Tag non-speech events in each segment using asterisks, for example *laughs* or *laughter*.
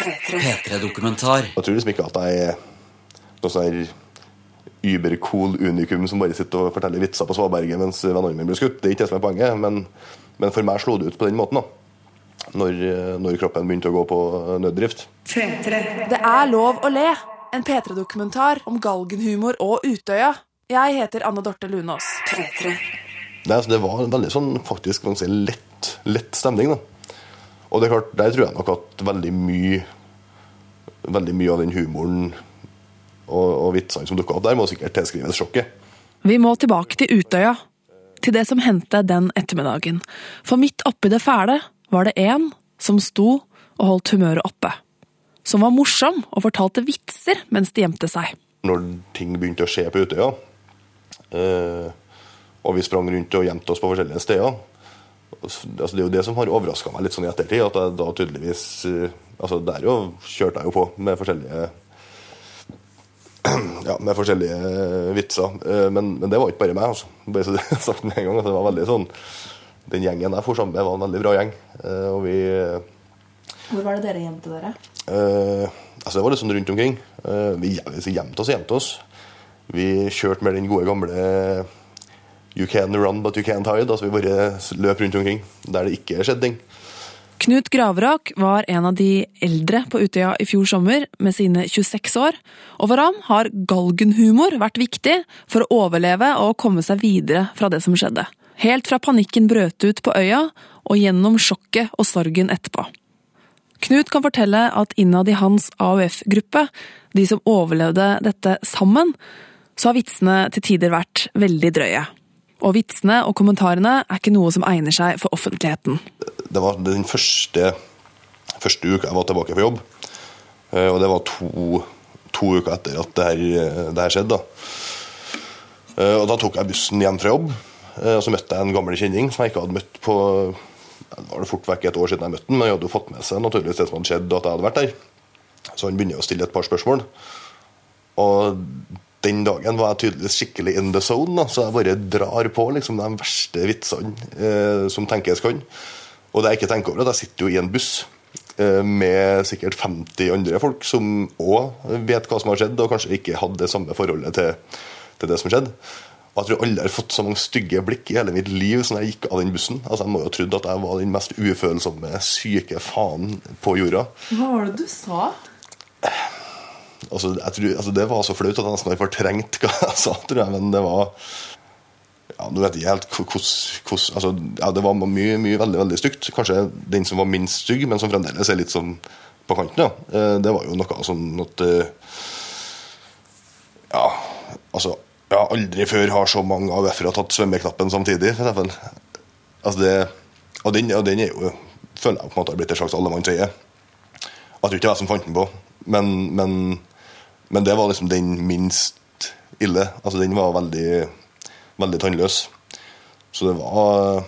P3-dokumentar. Jeg tror liksom ikke at jeg er noe sånn übercool unikum som bare sitter og forteller vitser på svaberget mens vennene mine blir skutt. Det er ikke det som er poenget, men, men for meg slo det ut på den måten. da. Når, når kroppen begynte å gå på nøddrift. Det er lov å le. En P3-dokumentar om galgenhumor og Utøya. Jeg heter Anne Dorte Lunås. Det, altså, det var en veldig sånn faktisk man si, lett, lett stemning. da. Og det er klart, der tror jeg nok at veldig mye veldig mye av den humoren og, og vitsene som dukka opp der, må sikkert tilskrives sjokket. Vi må tilbake til Utøya. Til det som hendte den ettermiddagen. For midt oppi det fæle var det en som sto og holdt humøret oppe. Som var morsom og fortalte vitser mens de gjemte seg. Når ting begynte å skje på Utøya, eh, og vi sprang rundt og gjemte oss på forskjellige steder altså Det er jo det som har overraska meg litt sånn i ettertid. At jeg da tydeligvis eh, altså Der jo kjørte jeg jo på med forskjellige *clears throat* ja, med forskjellige vitser. Eh, men, men, det var ikke bare meg. altså. Bare så *laughs* det er sagt med en gang. Altså, det var veldig sånn, Den gjengen jeg for sammen med, var en veldig bra gjeng. Eh, og vi... Hvor var det dere gjemte dere? Eh, altså Det var litt sånn rundt omkring. Eh, vi gjemte oss og gjemte oss. Vi kjørte med den gode gamle You can run, but you can't hide. Altså Vi bare løp rundt omkring der det ikke skjedde ting. Knut Gravrak var en av de eldre på Utøya i fjor sommer, med sine 26 år, og for ham har galgenhumor vært viktig for å overleve og komme seg videre fra det som skjedde. Helt fra panikken brøt ut på øya, og gjennom sjokket og sorgen etterpå. Knut kan fortelle at innad i hans AUF-gruppe, de som overlevde dette sammen, så har vitsene til tider vært veldig drøye. Og vitsene og kommentarene er ikke noe som egner seg for offentligheten. Det var den første, første uka jeg var tilbake på jobb. Eh, og det var to, to uker etter at det her, det her skjedde. Eh, og da tok jeg bussen hjem fra jobb. Eh, og så møtte jeg en gammel kjenning som jeg ikke hadde møtt på det var det fort vekk et år siden jeg møtte han, men jeg hadde jo fått med seg naturligvis det som hadde skjedd, at jeg hadde vært der. Så han begynner å stille et par spørsmål. Og den dagen var jeg tydeligvis skikkelig in the zone, da, så jeg bare drar på liksom, de verste vitsene eh, som tenkes kan. Og det jeg ikke tenker over, at jeg sitter jo i en buss eh, med sikkert 50 andre folk som òg vet hva som har skjedd, og kanskje ikke hadde det samme forholdet til, til det som skjedde. Og jeg tror aldri har fått så mange stygge blikk i hele mitt liv som jeg gikk av den bussen. Altså Jeg må jo ha trodd at jeg var den mest ufølsomme, syke faen på jorda. Hva var det du sa? Altså, tror, altså, det var så flaut at jeg nesten har fortrengt hva jeg sa, tror jeg. Men det var ja, du vet ikke helt hvordan altså, ja, Det var mye, mye veldig veldig stygt. Kanskje den som var minst stygg, men som fremdeles er litt sånn på kanten. Ja. Eh, det var jo noe sånn at eh, Ja, altså ja, Aldri før har så mange AUF-ere tatt svømmeknappen samtidig, f.eks. Altså det, og, den, og den er jo føler jeg på en måte har blitt et slags allemannseie. At det ikke er jeg som fant den på, men, men men det var liksom den minst ille. Altså Den var veldig, veldig tannløs. Så det var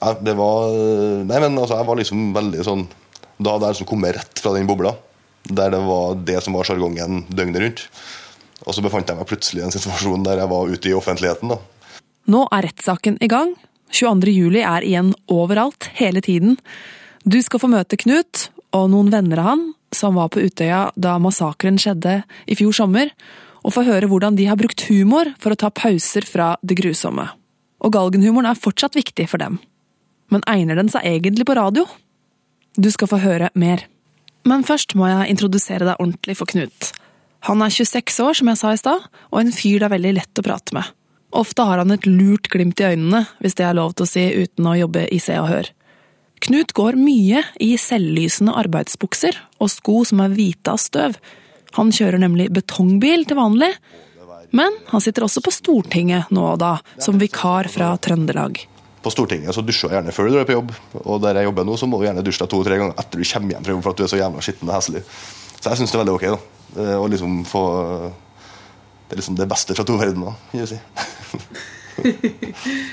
ja, Det var Nei, men altså, jeg var liksom veldig sånn Da hadde jeg liksom kommet rett fra den bobla, der det var det som var sjargongen døgnet rundt. Og så befant jeg meg plutselig i en situasjon der jeg var ute i offentligheten. da. Nå er rettssaken i gang. 22.07 er igjen overalt, hele tiden. Du skal få møte Knut og noen venner av han som var på Utøya da massakren skjedde i fjor sommer, og få høre hvordan de har brukt humor for å ta pauser fra det grusomme. Og galgenhumoren er fortsatt viktig for dem. Men egner den seg egentlig på radio? Du skal få høre mer. Men først må jeg introdusere deg ordentlig for Knut. Han er 26 år, som jeg sa i stad, og en fyr det er veldig lett å prate med. Ofte har han et lurt glimt i øynene, hvis det er lov til å si uten å jobbe i Se og Hør. Knut går mye i selvlysende arbeidsbukser og sko som er hvite av støv. Han kjører nemlig betongbil til vanlig, men han sitter også på Stortinget nå og da, som vikar fra Trøndelag. På Stortinget så dusjer jeg gjerne før du drar på jobb, og der jeg jobber nå, så må du gjerne dusje deg to-tre ganger etter du kommer hjem fra jobb for at du er så jævla skitten og heslig. Så jeg syns det er veldig ok, da. Å eh, liksom få Det er liksom det beste fra to verdener, vil jeg si.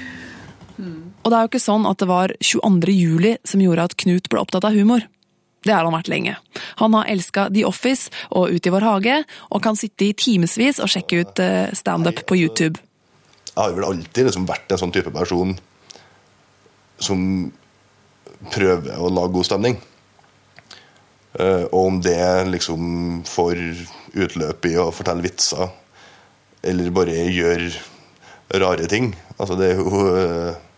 *laughs* Og det er jo ikke sånn at det var 22. juli som gjorde at Knut ble opptatt av humor. Det har han vært lenge. Han har elska The Office og Ut i vår hage, og kan sitte i timevis og sjekke ut eh, standup på YouTube. Jeg har vel alltid liksom vært en sånn type person som prøver å lage god stemning. Eh, og om det liksom får utløp i å fortelle vitser, eller bare gjør rare ting. Altså, det er jo eh,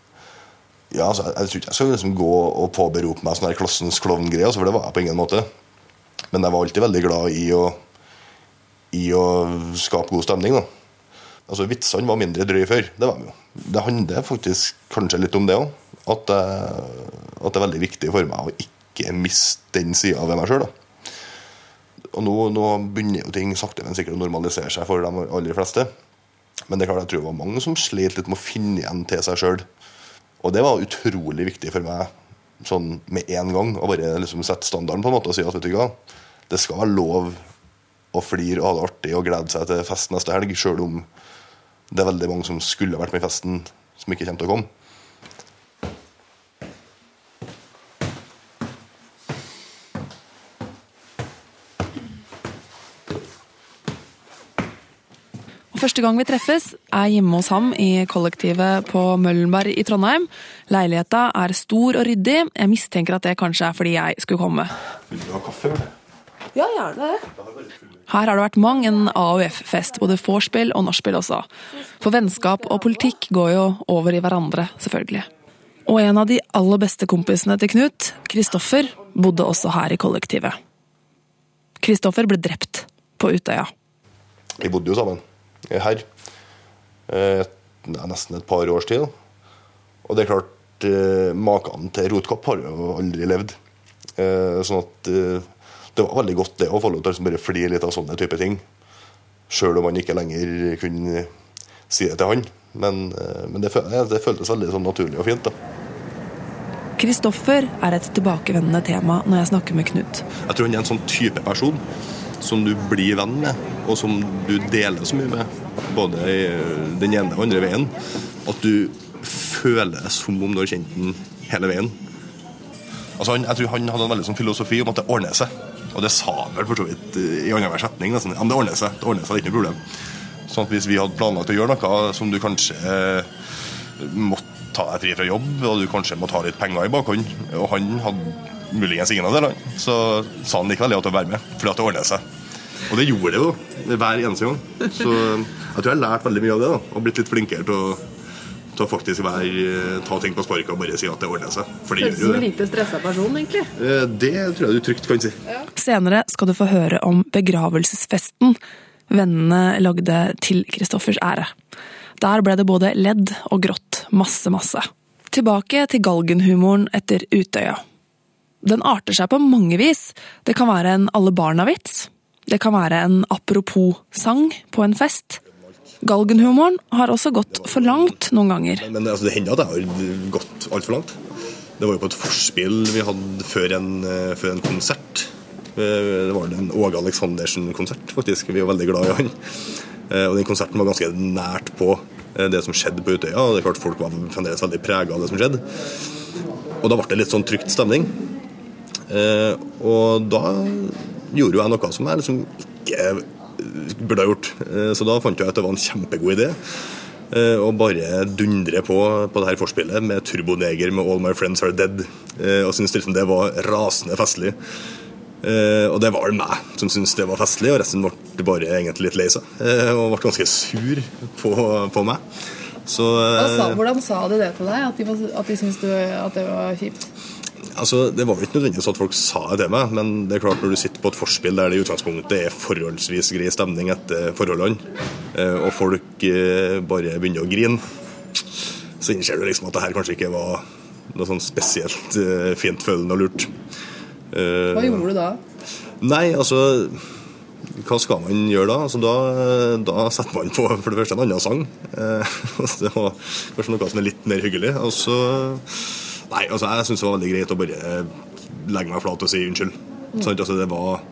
ja, altså, Jeg tror ikke jeg skal liksom gå og påberope meg sånn klassens klovngreie, altså, for det var jeg på ingen måte. Men jeg var alltid veldig glad i å, i å skape god stemning. da. Altså, Vitsene var mindre drøye før. Det var de jo. Det handler faktisk kanskje litt om det òg. At, at, det er veldig viktig for meg å ikke miste den sida ved meg sjøl. Og nå, nå, begynner jo ting sakte, men sikkert å normalisere seg for de aller fleste. Men det er klart jeg tror det var mange som slet litt med å finne igjen til seg sjøl. Og det var utrolig viktig for meg sånn med en gang å bare liksom sette standarden på en måte og si at vet du hva, det skal være lov å flire og ha det artig og glede seg til fest neste helg, sjøl om det er veldig mange som skulle vært med i festen, som ikke kommer til å komme. Første gang vi treffes, er hjemme hos ham i kollektivet på Møllenberg i Trondheim. Leiligheta er stor og ryddig. Jeg mistenker at det kanskje er fordi jeg skulle komme. Vil du ha kaffe? Eller? Ja, gjerne det. Her har det vært mang en AUF-fest, både vorspiel og nachspiel også. For vennskap og politikk går jo over i hverandre, selvfølgelig. Og en av de aller beste kompisene til Knut, Kristoffer, bodde også her i kollektivet. Kristoffer ble drept på Utøya. Vi bodde jo sammen her. Eh, nesten et par års tid. Og det er klart, eh, maken til rotkopp har jo aldri levd. Eh, sånn at det var veldig godt det å få lov til å bare flire litt av sånne type ting. Sjøl om man ikke lenger kunne si det til han. Men, men det, det, føltes veldig sånn naturlig og fint. da. Kristoffer er et tilbakevendende tema når jeg snakker med Knut. Jeg tror han er en sånn type person som du blir venn med, og som du deler så mye med, både den ene og andre veien, at du føler som om du har kjent den hele veien. Altså jeg tror han hadde en veldig sånn filosofi om at det ordner seg. Og det sa han vel for så vidt eh, i annenhver setning. Nesten. Men det ordner seg. Det ordner seg, det er ikke noe problem. Sånn at Hvis vi hadde planlagt å gjøre noe som du kanskje eh, måtte ta deg fri fra jobb, og du kanskje må ta litt penger i bakhånd, og han hadde muligens ingen av delene, så sa han likevel ja til å være med, fordi at det ordner seg. Og det gjorde det jo hver eneste gang. Så jeg tror jeg har lært veldig mye av det. da, Og blitt litt flinkere til å, til å faktisk være, ta ting på sparket og bare si at det ordner seg. For det gjør jo det. en lite stressa person, egentlig. Eh, det tror jeg du trygt kan si. Ja. Senere skal du få høre om begravelsesfesten vennene lagde til Kristoffers ære. Der ble det både ledd og grått. Masse, masse. Tilbake til galgenhumoren etter Utøya. Den arter seg på mange vis. Det kan være en alle barna-vits. Det kan være en apropos-sang på en fest. Galgenhumoren har også gått for langt noen ganger. Men, men altså, Det hender at jeg har gått altfor langt. Det var jo på et forspill vi hadde før en, eh, før en konsert. Eh, det var en Åge Aleksandersen-konsert, faktisk. Vi var veldig glad i han. Eh, og den konserten var ganske nært på det som skjedde på Utøya. og det er klart Folk var fremdeles veldig prega av det som skjedde. Og da ble det litt sånn trygt stemning. Og da gjorde jo jeg noe som jeg liksom ikke burde ha gjort. Eh, så da fant jeg at det var en kjempegod idé. Eh, å bare dundre på på det her forspillet med Turboneger med 'All My Friends Are Dead'. Eh, og syntes liksom det var rasende festlig. Og det var det meg som syntes det var festlig, og resten ble bare egentlig litt lei seg. Og ble ganske sur på, på meg. Så, hvordan sa de det til deg, at de, at de syntes at det var kjipt? Altså, Det var jo ikke nødvendigvis at folk sa det til meg, men det er klart når du sitter på et forspill der det i utgangspunktet er forholdsvis grei stemning etter forholdene, eh, og folk eh, bare begynner å grine, så innser du liksom at det her kanskje ikke var noe sånn spesielt eh, fint følende og lurt. Hva gjorde du da? Nei, altså hva skal man gjøre da? Altså, da, da setter man på for det første en annen sang. *laughs* det var kanskje noe som er litt mer hyggelig. Og så Nei, altså jeg syns det var veldig greit å bare eh, legge meg flat og si unnskyld. Mm. Sånn, altså, det var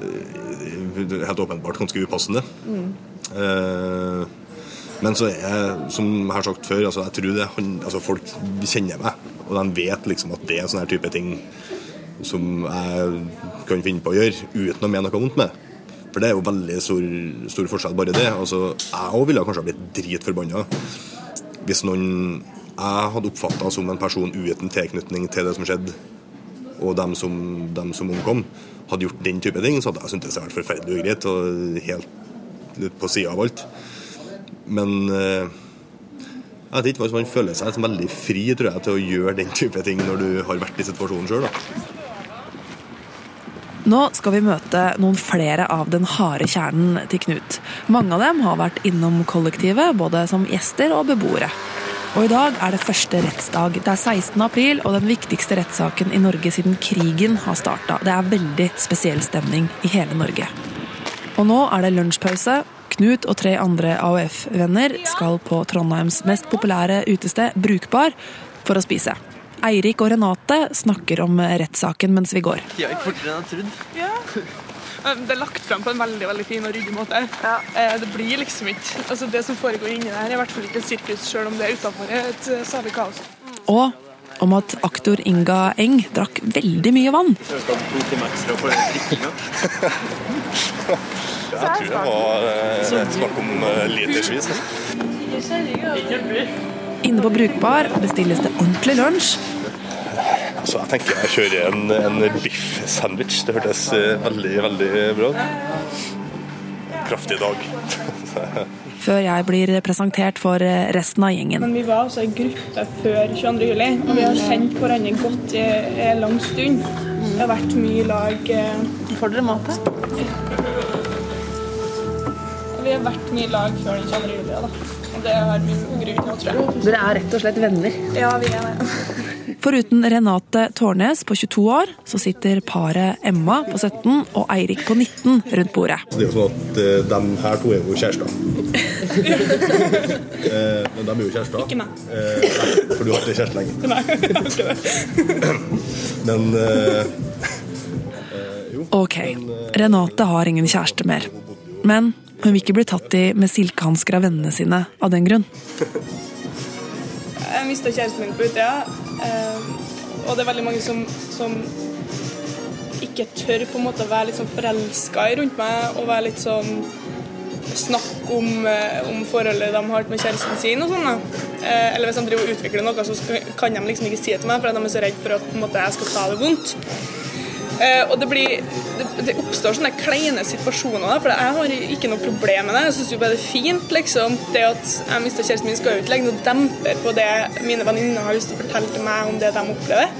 uh, helt åpenbart ganske upassende. Mm. Eh, men så er jeg, som jeg har sagt før, altså, jeg tror det, altså, folk kjenner meg. Og de vet liksom at det er sånne sånn type ting som jeg kan finne på å gjøre uten å mene noe vondt med. For det er jo veldig stor, stor forskjell, bare det. Altså, jeg òg ville kanskje ha blitt dritforbanna hvis noen jeg hadde oppfatta som en person uten tilknytning til det som skjedde, og dem som, dem som omkom, hadde gjort den type ting, så hadde jeg syntes det vært forferdelig ugreit og helt på sida av alt. Men eh, jeg vet ikke, man føler seg veldig fri tror jeg, til å gjøre den type ting når du har vært i situasjonen sjøl. Nå skal vi møte noen flere av den harde kjernen til Knut. Mange av dem har vært innom kollektivet, både som gjester og beboere. Og i dag er det første rettsdag. Det er 16. april, og den viktigste rettssaken i Norge siden krigen har starta. Det er veldig spesiell stemning i hele Norge. Og nå er det lunsjpause. Knut og tre andre AUF-venner skal på Trondheims mest populære utested, Brukbar, for å spise. Eirik og Renate snakker om rettssaken mens vi går. De har ikke fortere enn jeg trodde. Ja. Det er lagt frem på en veldig veldig fin og ryddig måte. Ja. Eh, det blir liksom ikke altså Det som foregår inni der, er i hvert fall ikke et sirkus, selv om det er utenfor et eh, salig kaos. Og om at aktor Inga Eng drakk veldig mye vann. Vi skal to timer ekstra for *laughs* jeg tror det var eh, snakk om litersvis. Inne på Brukbar bestilles det ordentlig lunsj. Så jeg tenker jeg kjører en, en biff-sandwich. Det hørtes eh, veldig, veldig bra ut. Kraftig dag. *laughs* Før jeg blir presentert for eh, resten av gjengen. Men Vi var altså en gruppe før 22. juli, og vi har kjent hverandre godt i en lang stund. Det har vært mye lag eh, Får dere mat her? Vi har vært mye lag før den 22. juli. da. Det har vi grunn til å tro. Dere er rett og slett venner? Ja, vi er det. *laughs* Foruten Renate Tårnes på 22 år, så sitter paret Emma på 17 og Eirik på 19 rundt bordet. Det er jo sånn at uh, de her to er jo kjærester. uh, *laughs* men de er jo kjærester. Ikke meg. Uh, for du har ikke kjæreste lenger. Nei, jeg *laughs* har ikke det. men jo. Ok, Renate har ingen kjæreste mer. Men hun vil ikke bli tatt i med silkehansker av vennene sine av den grunn. *laughs* Jeg mista kjæresten min på Utøya, eh, og det er veldig mange som, som ikke tør på en måte å være litt sånn forelska rundt meg og være litt sånn Snakke om, eh, om, forholdet de har med kjæresten sin og sånn. Eh, eller hvis de driver og utvikler noe, så kan de liksom ikke si det til meg, for de er så redd for at måte, jeg skal ta det vondt. Uh, og det, blir, det, det, oppstår sånne kleine situasjoner, for jeg har ikke noe problem med det. Jeg syns bare det er fint. liksom. Det at jeg mista kjæresten min, skal jo ikke legge noe demper på det mine venninner har lyst til å fortelle til meg om det de opplever.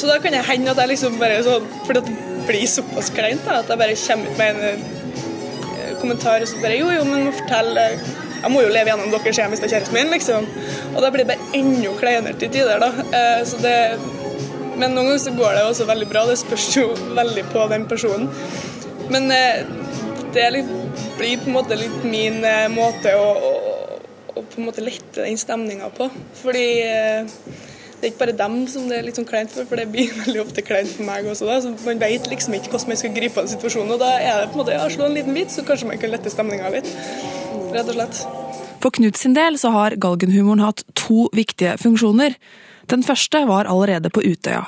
Så da kan det hende at jeg liksom bare sånn Fordi det blir såpass kleint da, at jeg bare kommer ut med en uh, kommentar og så bare Jo, jo, men må fortelle jeg må jo leve gjennom dere hvis jeg mista kjæresten min, liksom. Og da blir det bare enda kleinere til tider, da. Uh, så det men noen ganger så går det også veldig bra. Det spørs jo veldig på den personen. Men eh, det litt, blir på en måte litt min eh, måte å, å, å, på en måte lette den stemninga på. Fordi eh, det er ikke bare dem som det er litt sånn kleint for, for det blir *laughs* veldig ofte kleint for meg også. da, så Man vet liksom ikke hvordan man skal gripe an situasjonen. og Da er det på en måte ja, slå en liten vits, så kanskje man kan lette stemninga litt. Rett og slett. For Knut sin del så har galgenhumoren hatt to viktige funksjoner. Den første var allerede på Utøya.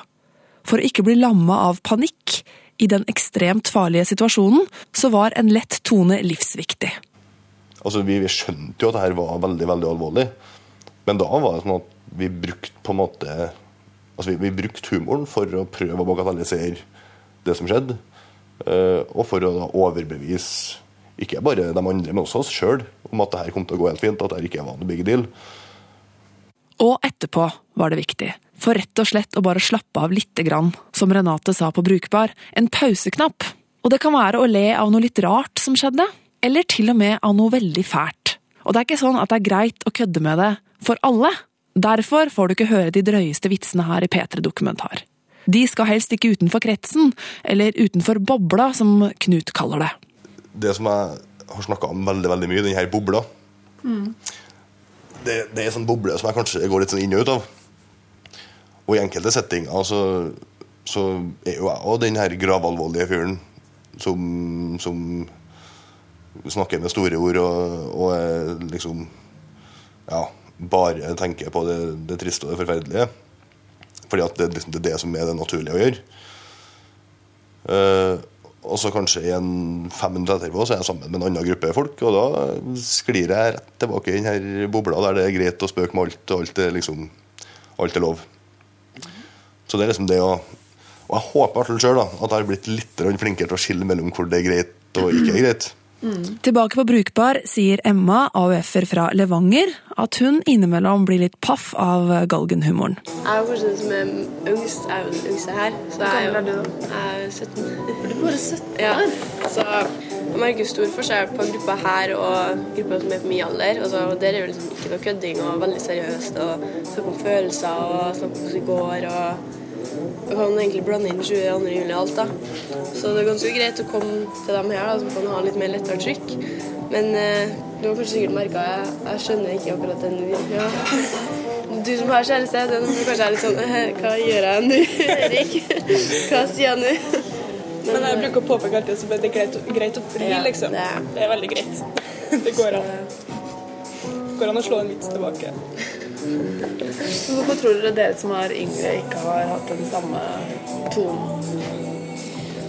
For å ikke bli lamma av panikk i den ekstremt farlige situasjonen, så var en lett tone livsviktig. Altså, vi, vi skjønte jo at dette var veldig veldig alvorlig, men da var det sånn at vi brukte på en måte altså vi, vi brukte humoren for å prøve å bagatellisere det som skjedde, eh, og for å overbevise ikke bare de andre, men også oss sjøl om at det her kom til å gå helt fint, at det ikke var noe big deal. Og etterpå var det viktig. For rett og slett å bare slappe av lite grann, som Renate sa på Brukbar, en pauseknapp. Og det kan være å le av noe litt rart som skjedde, eller til og med av noe veldig fælt. Og det er ikke sånn at det er greit å kødde med det for alle. Derfor får du ikke høre de drøyeste vitsene her i P3 Dokumentar. De skal helst ikke utenfor kretsen, eller utenfor bobla, som Knut kaller det. Det som jeg har snakka om veldig veldig mye, denne bobla, mm det, det er en sånn boble som jeg kanskje går litt sånn inn og ut av. Og i enkelte settinger så, så er jo jeg òg den her gravalvorlige fyren som, som, snakker med store ord og, og liksom ja, bare tenker på det, det, triste og det forferdelige. Fordi at det, liksom, det, er det som er det naturlige å gjøre. Uh, og så kanskje i en fem minutter etterpå så er jeg sammen med en annen gruppe folk. Og da sklir jeg rett tilbake i denne bobla der det er greit å spøke med alt, og alt er, liksom, alt er lov. Så det er liksom det å Og jeg håper hvert selv da, at jeg har blitt litt flinkere til å skille mellom hvor det er greit og ikke er greit. Tilbake på Brukbar sier Emma, AUF-er fra Levanger, at hun innimellom blir litt paff av galgenhumoren. Jeg er kanskje som er yngst. Jeg er jo den yngste her. Så jeg er jo jeg er 17. Du er bare 17 Ja. Så jeg merker stor forskjell på gruppa her og gruppa som er på min alder. Altså, der er jo liksom ikke noe kødding og veldig seriøst og snakke om følelser og snakker om hvordan det går. og og kan egentlig blande inn 22. juli og alt, da. Så det er ganske greit å komme til dem her, da, så kan ha litt mer lettere trykk. Men eh, du har kanskje sikkert merka jeg, jeg skjønner ikke akkurat den ja. Du som har kjæreste, den kanskje er litt sånn «Eh, *laughs* Hva gjør jeg nå, *laughs* Erik? Hva sier jeg nå? Men jeg bruker å påpeke alltid at det er greit, greit å fri, Ja, liksom. det er- Det er veldig greit. *laughs* Det går an. Det går an å slå en vits tilbake. Hvorfor tror dere dere som er yngre, ikke har hatt den samme tonen?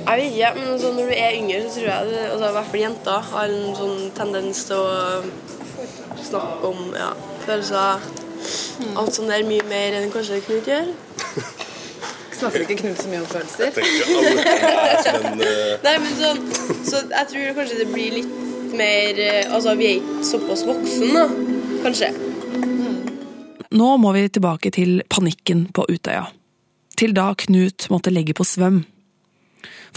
Jeg vet ikke, men altså, når du er yngre, så tror jeg altså, i hvert fall jenter har en sånn tendens til å snakke om ja, følelser. Alt sånt der mye mer enn kanskje Knut gjør. Snakker ikke Knut så mye om følelser? *laughs* Nei, men sånn, så jeg tror kanskje det blir litt mer eh, Altså, vi er ikke såpass voksne, da. Kanskje. Nå må vi tilbake til panikken på Utøya. Til da Knut måtte legge på svøm.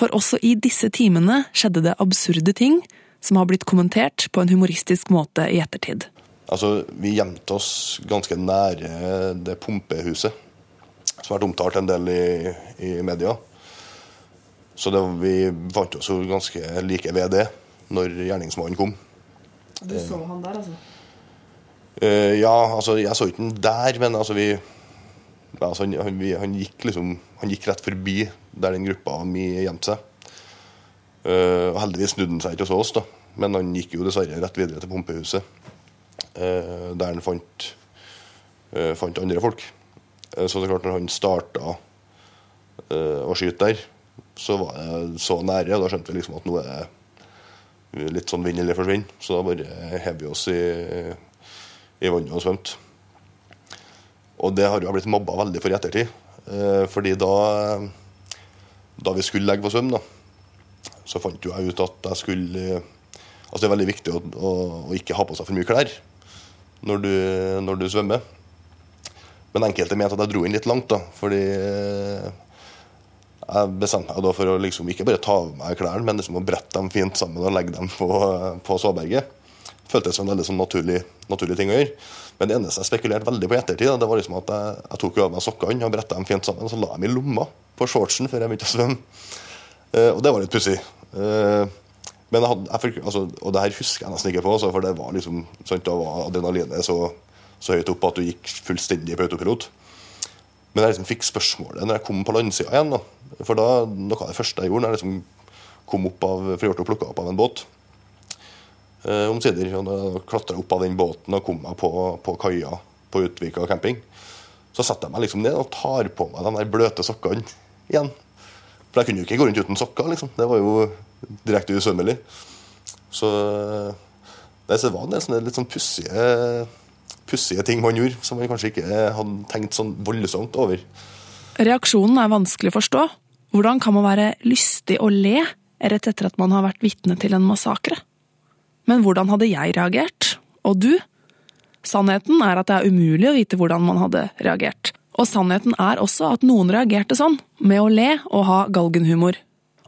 For også i disse timene skjedde det absurde ting som har blitt kommentert på en humoristisk måte i ettertid. Altså, Vi gjemte oss ganske nære det pumpehuset, som har vært omtalt en del i, i media. Så det, vi fant oss jo ganske like ved det når gjerningsmannen kom. Du så han der, altså? Eh, ja, altså, jeg så ikke den der, men altså, vi, altså, han, han, han gikk liksom Han gikk rett forbi der den gruppa mi gjemte seg. Uh, og heldigvis snudde han seg ikke og så oss, da. Men han gikk jo dessverre rett videre til pumpehuset, Uh, der han fant, fant andre folk. Så det er klart, når han starta å skyte der, så var det så nære, og da skjønte vi liksom at nå er det litt sånn vinn eller forsvinn. Så da bare hever vi oss i i vannet og svømt. Og det har jo blitt mobba veldig for i ettertid. Eh, fordi da, da vi skulle legge på svøm, da, så fant jo jeg ut at jeg skulle Altså det er veldig viktig å, å, å ikke ha på seg for mye klær når du, når du svømmer. Men enkelte mente at jeg dro inn litt langt, da. Fordi eh, jeg bestemte meg da for å liksom ikke bare ta av meg klærne, men liksom å brette dem fint sammen og legge dem på, på svaberget føltes som en veldig sånn naturlig, naturlig ting å gjøre. Men det eneste jeg spekulerte veldig på i ettertid, det var liksom at jeg, jeg tok av meg sokkene og bretta dem fint sammen, og så la jeg dem i lomma på shortsen før jeg begynte å svømme. Eh, og det var litt pussig. Eh, men jeg hadde, jeg, altså, og det her husker jeg nesten ikke på, altså, for det var liksom, sant, da var adrenalinet så, så høyt opp at du gikk fullstendig på autopilot. Men jeg liksom fikk spørsmålet når jeg kom på landsida igjen. da. For da, noe av det første jeg gjorde når jeg liksom kom opp av, opp av en båt, eh, omsider. Klatra opp av den båten og kom meg på, på kaia på Utvika camping. Så setter jeg meg liksom ned og tar på meg de der bløte sokkene igjen. For jeg kunne jo ikke gå rundt uten sokker, liksom. Det var jo direkte usømmelig. Så så det var en del sånne litt sånn pussige, pussige ting man gjorde, som man kanskje ikke hadde tenkt sånn voldsomt over. Reaksjonen er vanskelig å forstå. Hvordan kan man være lystig og le rett etter at man har vært vitne til en massakre? Men hvordan hadde jeg reagert? Og du? Sannheten er at det er umulig å vite hvordan man hadde reagert. Og sannheten er også at noen reagerte sånn, med å le og ha galgenhumor.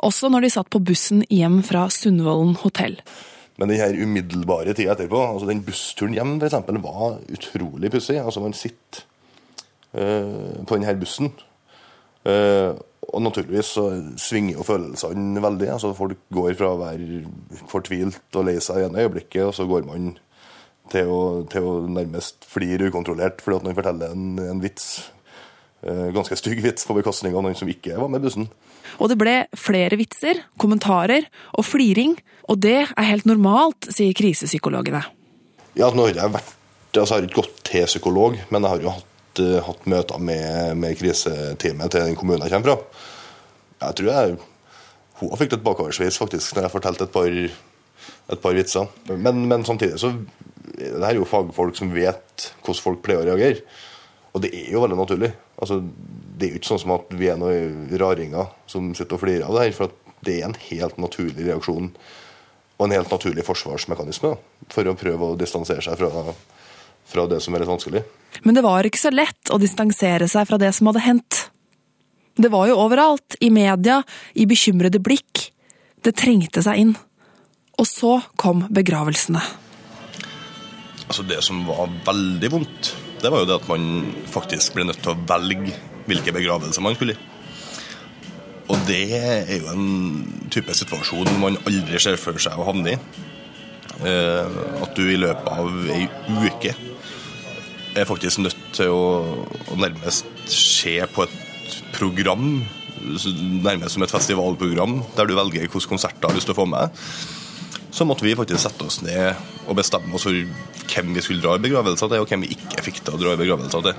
Også når de satt på bussen hjem fra Sundvolden hotell. Men den umiddelbare tida etterpå, altså den bussturen hjem eksempel, var utrolig pussig. Altså, man sitter øh, på denne bussen, eh, og naturligvis så svinger jo følelsene veldig. Altså, folk går fra å være fortvilt og lei seg i ene øyeblikket, og så går man til å, til å nærmest flire ukontrollert fordi at noen forteller en, en vits. Eh, ganske stygg vits på bekostning av noen som ikke var med bussen. Og det ble flere vitser, kommentarer og fliring, og det er helt normalt, sier krisepsykologene. Ja, nå har jeg vært, altså jeg har ikke gått til psykolog, men jeg har jo hatt, eh, hatt møter med, med kriseteamet til den kommunen jeg kommer fra. Jeg tror jeg hun har fikk et bakoversveis faktisk når jeg fortalte et par, et par vitser. Men, men samtidig så det her er jo fagfolk som vet hvordan folk pleier å reagere. Og det er jo veldig naturlig. Altså, det er jo ikke sånn som at vi er noen raringer som sitter og flirer av det her. For det er en helt naturlig reaksjon og en helt naturlig forsvarsmekanisme da, for å prøve å distansere seg fra, fra det som er litt vanskelig. Men det var ikke så lett å distansere seg fra det som hadde hendt. Det var jo overalt, i media, i bekymrede blikk. Det trengte seg inn. Og så kom begravelsene. Altså Det som var veldig vondt, det var jo det at man faktisk ble nødt til å velge hvilke begravelser man skulle i. Og det er jo en type situasjon man aldri ser for seg å havne i. Eh, at du i løpet av ei uke er faktisk nødt til å, å nærmest se på et program, nærmest som et festivalprogram, der du velger hvilke konserter du har lyst til å få med. Så måtte vi faktisk sette oss ned og bestemme oss for hvem vi skulle dra i begravelser til, og hvem vi ikke fikk til å dra i begravelser til.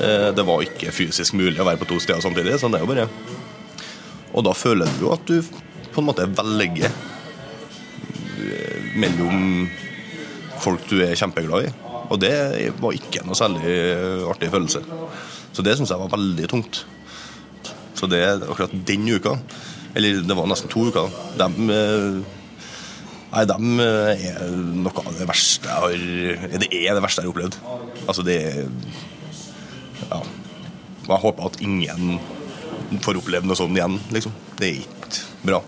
Eh, det var ikke fysisk mulig å være på to steder samtidig. sånn det er jo bare. Og da føler du jo at du på en måte velger eh, mellom folk du er kjempeglad i. Og det var ikke noe særlig artig følelse. Så det syns jeg var veldig tungt. Så det akkurat den uka, eller det var nesten to uker, de Nei, dem er noe av det verste jeg har Det er det verste jeg har opplevd. Altså, det Ja. Jeg håper at ingen får oppleve noe sånt igjen, liksom. Det er ikke bra.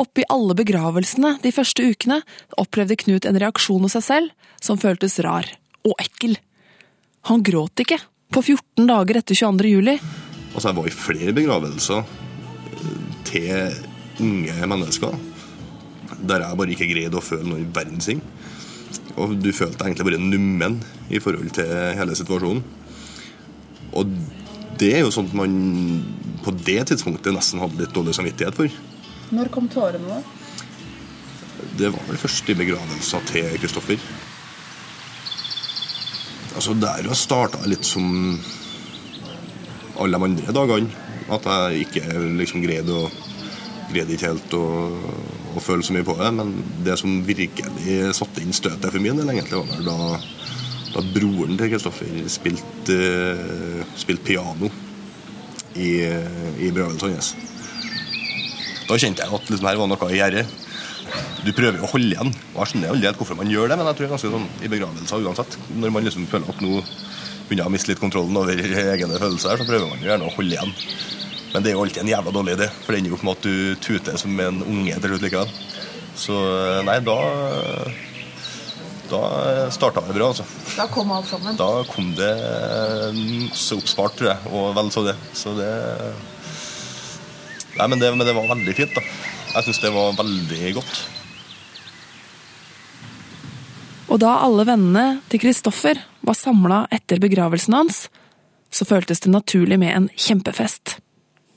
Oppi alle begravelsene de første ukene opplevde Knut en reaksjon hos seg selv som føltes rar og ekkel. Han gråt ikke på 14 dager etter 22. juli. Altså, jeg var i flere begravelser til unge mennesker der jeg bare ikke greide å føle noe verdens ting. Og du følte egentlig bare nummen i forhold til hele situasjonen. Og det er jo sånt man på det tidspunktet nesten hadde litt dårlig samvittighet for. Når kom tårene, da? Det var vel først i begravelsa til Kristoffer. Altså Der starta jeg litt som alle de andre dagene. At jeg ikke liksom greide å greide ikke helt å, å, føle så mye på det. Men det som virkelig satte inn støtet for min del, egentlig, var da, da broren til Kristoffer spilte, spilte piano i, i begravelsen hans. Da kjente jeg at liksom, her var noe i gjære. Du prøver å holde igjen. og Jeg skjønner aldri helt hvorfor man gjør det, men jeg tror det er ganske sånn i begravelser uansett. Når man liksom føler at nå begynner å miste litt kontrollen over egne følelser, så prøver man jo gjerne å holde igjen. Men det er jo alltid en jævla dårlig idé, for det ender jo opp med at du tuter som en unge til slutt likevel. Så nei, da da starta det bra, altså. Da kom alt sammen? Da kom det masse oppspart, tror jeg, og vel så det. Så det Nei, men det, men det var veldig fint, da. Jeg syns det var veldig godt. Og da alle vennene til Kristoffer var samla etter begravelsen hans, så føltes det naturlig med en kjempefest.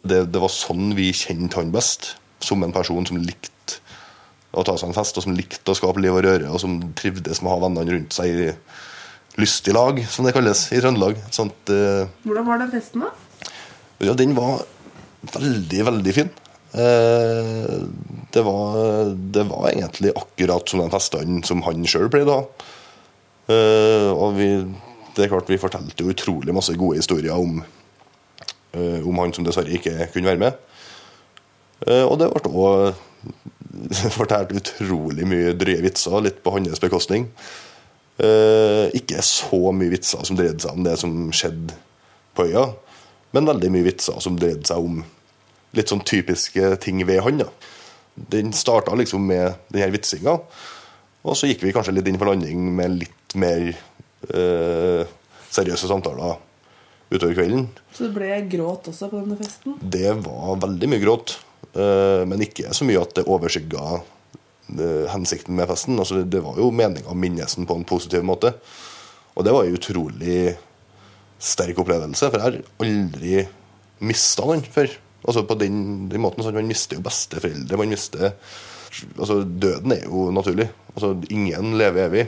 Det, det var sånn vi kjente han best. Som en person som likte å ta seg en fest, og som likte å skape liv og røre, og som trivdes med å ha vennene rundt seg i lystig lag, som det kalles i Trøndelag. Sånt, uh, Hvordan var den festen, da? Ja, Den var veldig, veldig fin. Uh, det, var, det var egentlig akkurat som den festene som han sjøl pleide å ha. Uh, og vi, det er klart vi fortalte utrolig masse gode historier om, om han som dessverre ikke kunne være med. og det ble òg *laughs* fortalt utrolig mye drøye vitser, litt på hans bekostning. Eh, ikke så mye vitser som dreide seg om det som skjedde på øya, men veldig mye vitser som dreide seg om litt sånn typiske ting ved han. da. Den starta liksom med denne vitsinga, og så gikk vi kanskje litt inn for landing med litt mer eh, seriøse samtaler utover kvelden. Så det ble gråt også på denne festen? Det var veldig mye gråt. Eh, men ikke så mye at det overskygga eh, hensikten med festen. Altså, det var jo meninga å minnes den på en positiv måte. Og det var jo utrolig sterk opplevelse, for jeg har aldri mista noen før. Altså på den, den måten sånn, Man mister jo besteforeldre. man mister altså Døden er jo naturlig. Altså Ingen lever evig.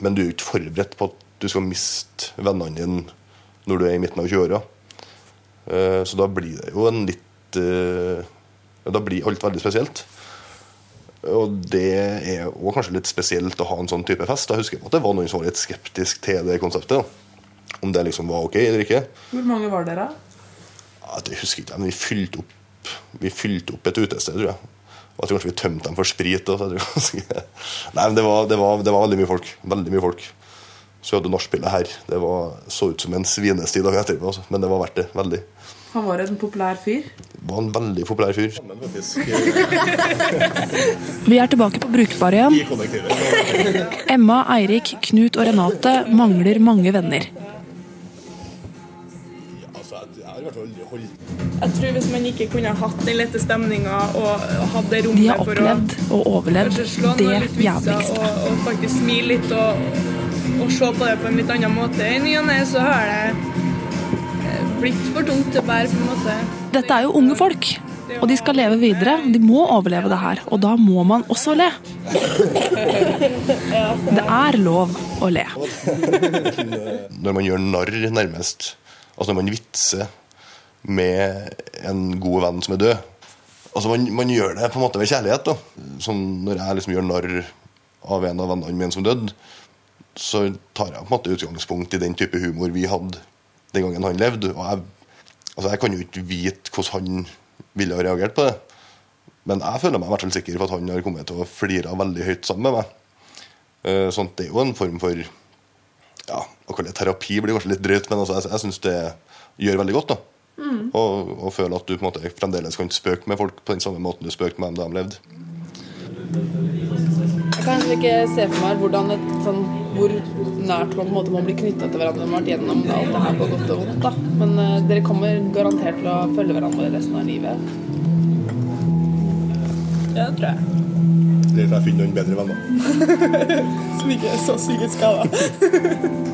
Men du er jo ikke forberedt på at du skal miste vennene dine når du er i midten av 20-åra. Eh, så da blir det jo en litt da blir alt veldig spesielt. Og det er òg kanskje litt spesielt å ha en sånn type fest. Jeg husker at det var noen som var litt skeptisk til det konseptet. Om det liksom var ok eller ikke. Hvor mange var dere? Ja, det husker jeg ikke, men vi fylte opp, vi fylte opp et utested, tror jeg. Og jeg tror kanskje vi tømte dem for sprit. Også, jeg Nei, men det var, det, var, det var veldig mye folk. Veldig mye folk. Så vi hadde nachspielet her. Det var, så ut som en svinesti dagen etterpå, altså. men det var verdt det. Veldig. Han var en populær fyr. Var en veldig populær fyr. *laughs* Vi er tilbake på Brukbar igjen. Emma, Eirik, Knut og Renate mangler mange venner. Jeg tror hvis man ikke kunne hatt den lette stemninga og hatt det De rommet har for å opplevd og overlevd det jævligste. og, og faktisk smile litt og, og se på det på en litt annen måte i ny og ne, så har det eh, blitt for tungt til å bære, på en måte. Dette er jo unge folk, og de skal leve videre. De må overleve det her, og da må man også le. *laughs* Det er lov å le. *laughs* Når man gjør narr, nærmest. Altså når man vitser med en god venn som er død. Altså man, man gjør det på en måte ved kjærlighet. da. Sånn når jeg liksom gjør narr av en av vennene mine som døde, så tar jeg på en måte utgangspunkt i den type humor vi hadde den gangen han levde. Og jeg, altså jeg kan jo ikke vite hvordan han ville ha reagert på det. Men jeg føler meg i hvert fall sikker på at han har kommet til å flire veldig høyt sammen med meg. Eh, Sånn det er jo en form for ja, å kalle det terapi blir kanskje litt drøyt, men altså, jeg, jeg syns det gjør veldig godt. da og, og føle at du på en måte fremdeles kan spøke med folk på den samme måten du spøkte med dem da de levde. Jeg kan ikke se for meg hvordan et, sånn, hvor nært man, på en måte, man blir knytta til hverandre når man har vært gjennom alt det her på godt og vondt. Da. Men uh, dere kommer garantert til å følge hverandre resten av livet. Ja, det tror jeg. Eller for jeg finner noen bedre venner. *laughs* Som ikke er så psykisk skada. *laughs*